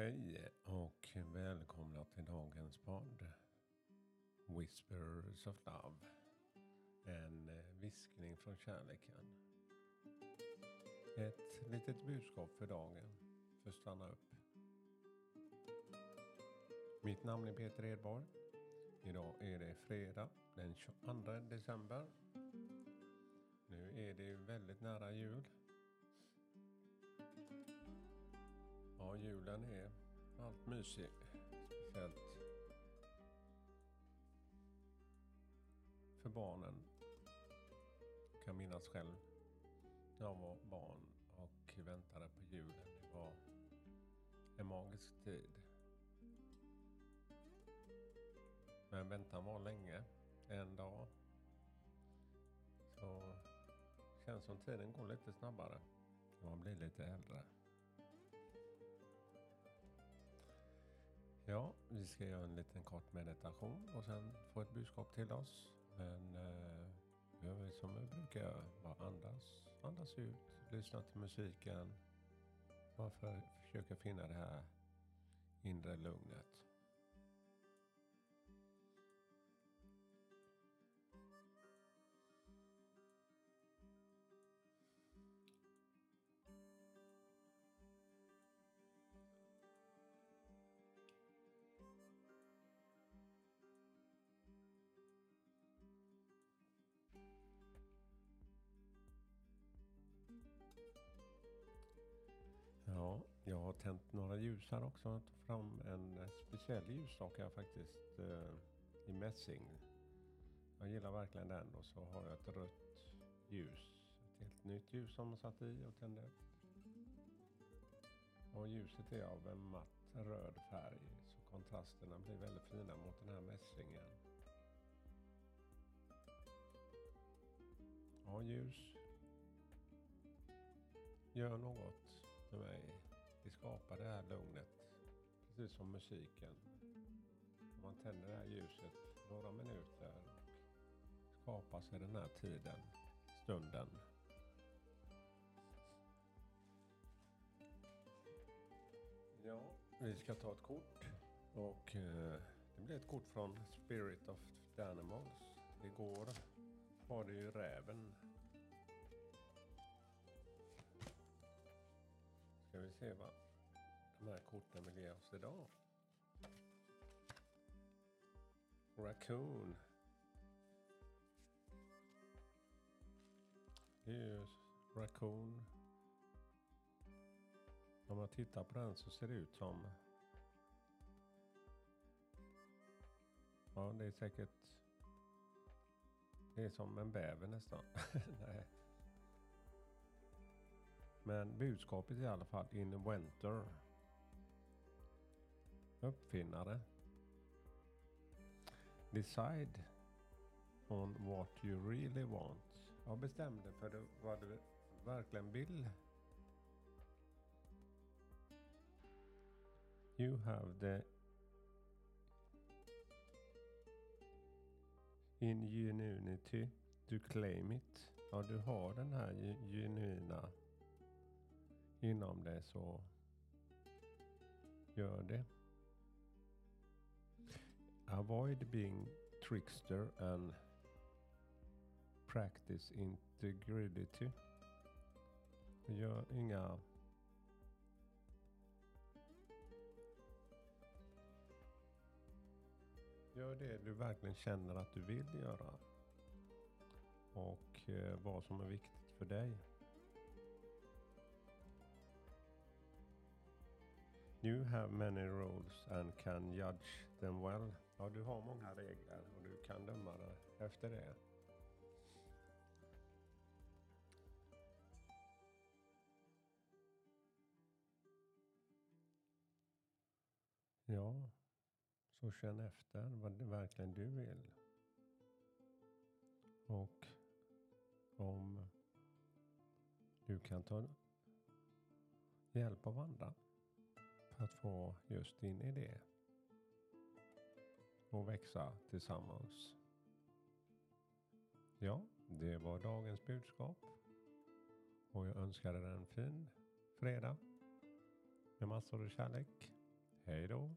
Hej och välkomna till dagens podd. Whispers of Love. En eh, viskning från kärleken. Ett litet budskap för dagen. För stanna upp. Mitt namn är Peter Edborg. Idag är det fredag den 22 december. Nu är det väldigt nära jul. Ja, julen är allt mysig. Speciellt för barnen. Jag kan minnas själv när jag var barn och väntade på julen. Det var en magisk tid. Men väntan var länge. En dag. Så känns som tiden går lite snabbare. Man blir lite äldre. Ja, vi ska göra en liten kort meditation och sen få ett budskap till oss. Men eh, gör vi som vi brukar göra. Bara andas, andas ut, lyssna till musiken. Bara för, försöka finna det här inre lugnet. Jag har tänt några ljus här också. Jag tog fram en eh, speciell ljusstake faktiskt eh, i mässing. Jag gillar verkligen den och så har jag ett rött ljus. Ett helt nytt ljus som jag satt i och tände. Och ljuset är av en matt röd färg så kontrasterna blir väldigt fina mot den här mässingen. Ja, ljus. Gör något för mig skapa det här lugnet. Precis som musiken. Om man tänder det här ljuset några minuter och skapar sig den här tiden, stunden. Ja, vi ska ta ett kort. Och eh, det blir ett kort från Spirit of the Animals. Igår var det ju räven Ska vi se vad de här korten vill ge oss idag. Raccoon. Det är ju Raccoon. Om man tittar på den så ser det ut som... Ja, det är säkert... Det är som en bäver nästan. Nej. Men budskapet är i alla fall in winter. Uppfinnare. Decide on what you really want. Ja, bestäm dig för vad du verkligen vill. You have the ingenuity to claim it. Ja, du har den här genuina inom dig så gör det. Avoid being trickster and practice integrity. Gör inga Gör det du verkligen känner att du vill göra. Och eh, vad som är viktigt för dig. You have many roles and can judge them well. Ja, du har många regler och du kan döma dig efter det. Ja, så känn efter vad det verkligen du vill. Och om du kan ta hjälp av andra för att få just din idé och växa tillsammans. Ja, det var dagens budskap och jag önskar er en fin fredag med massor av kärlek Hej då!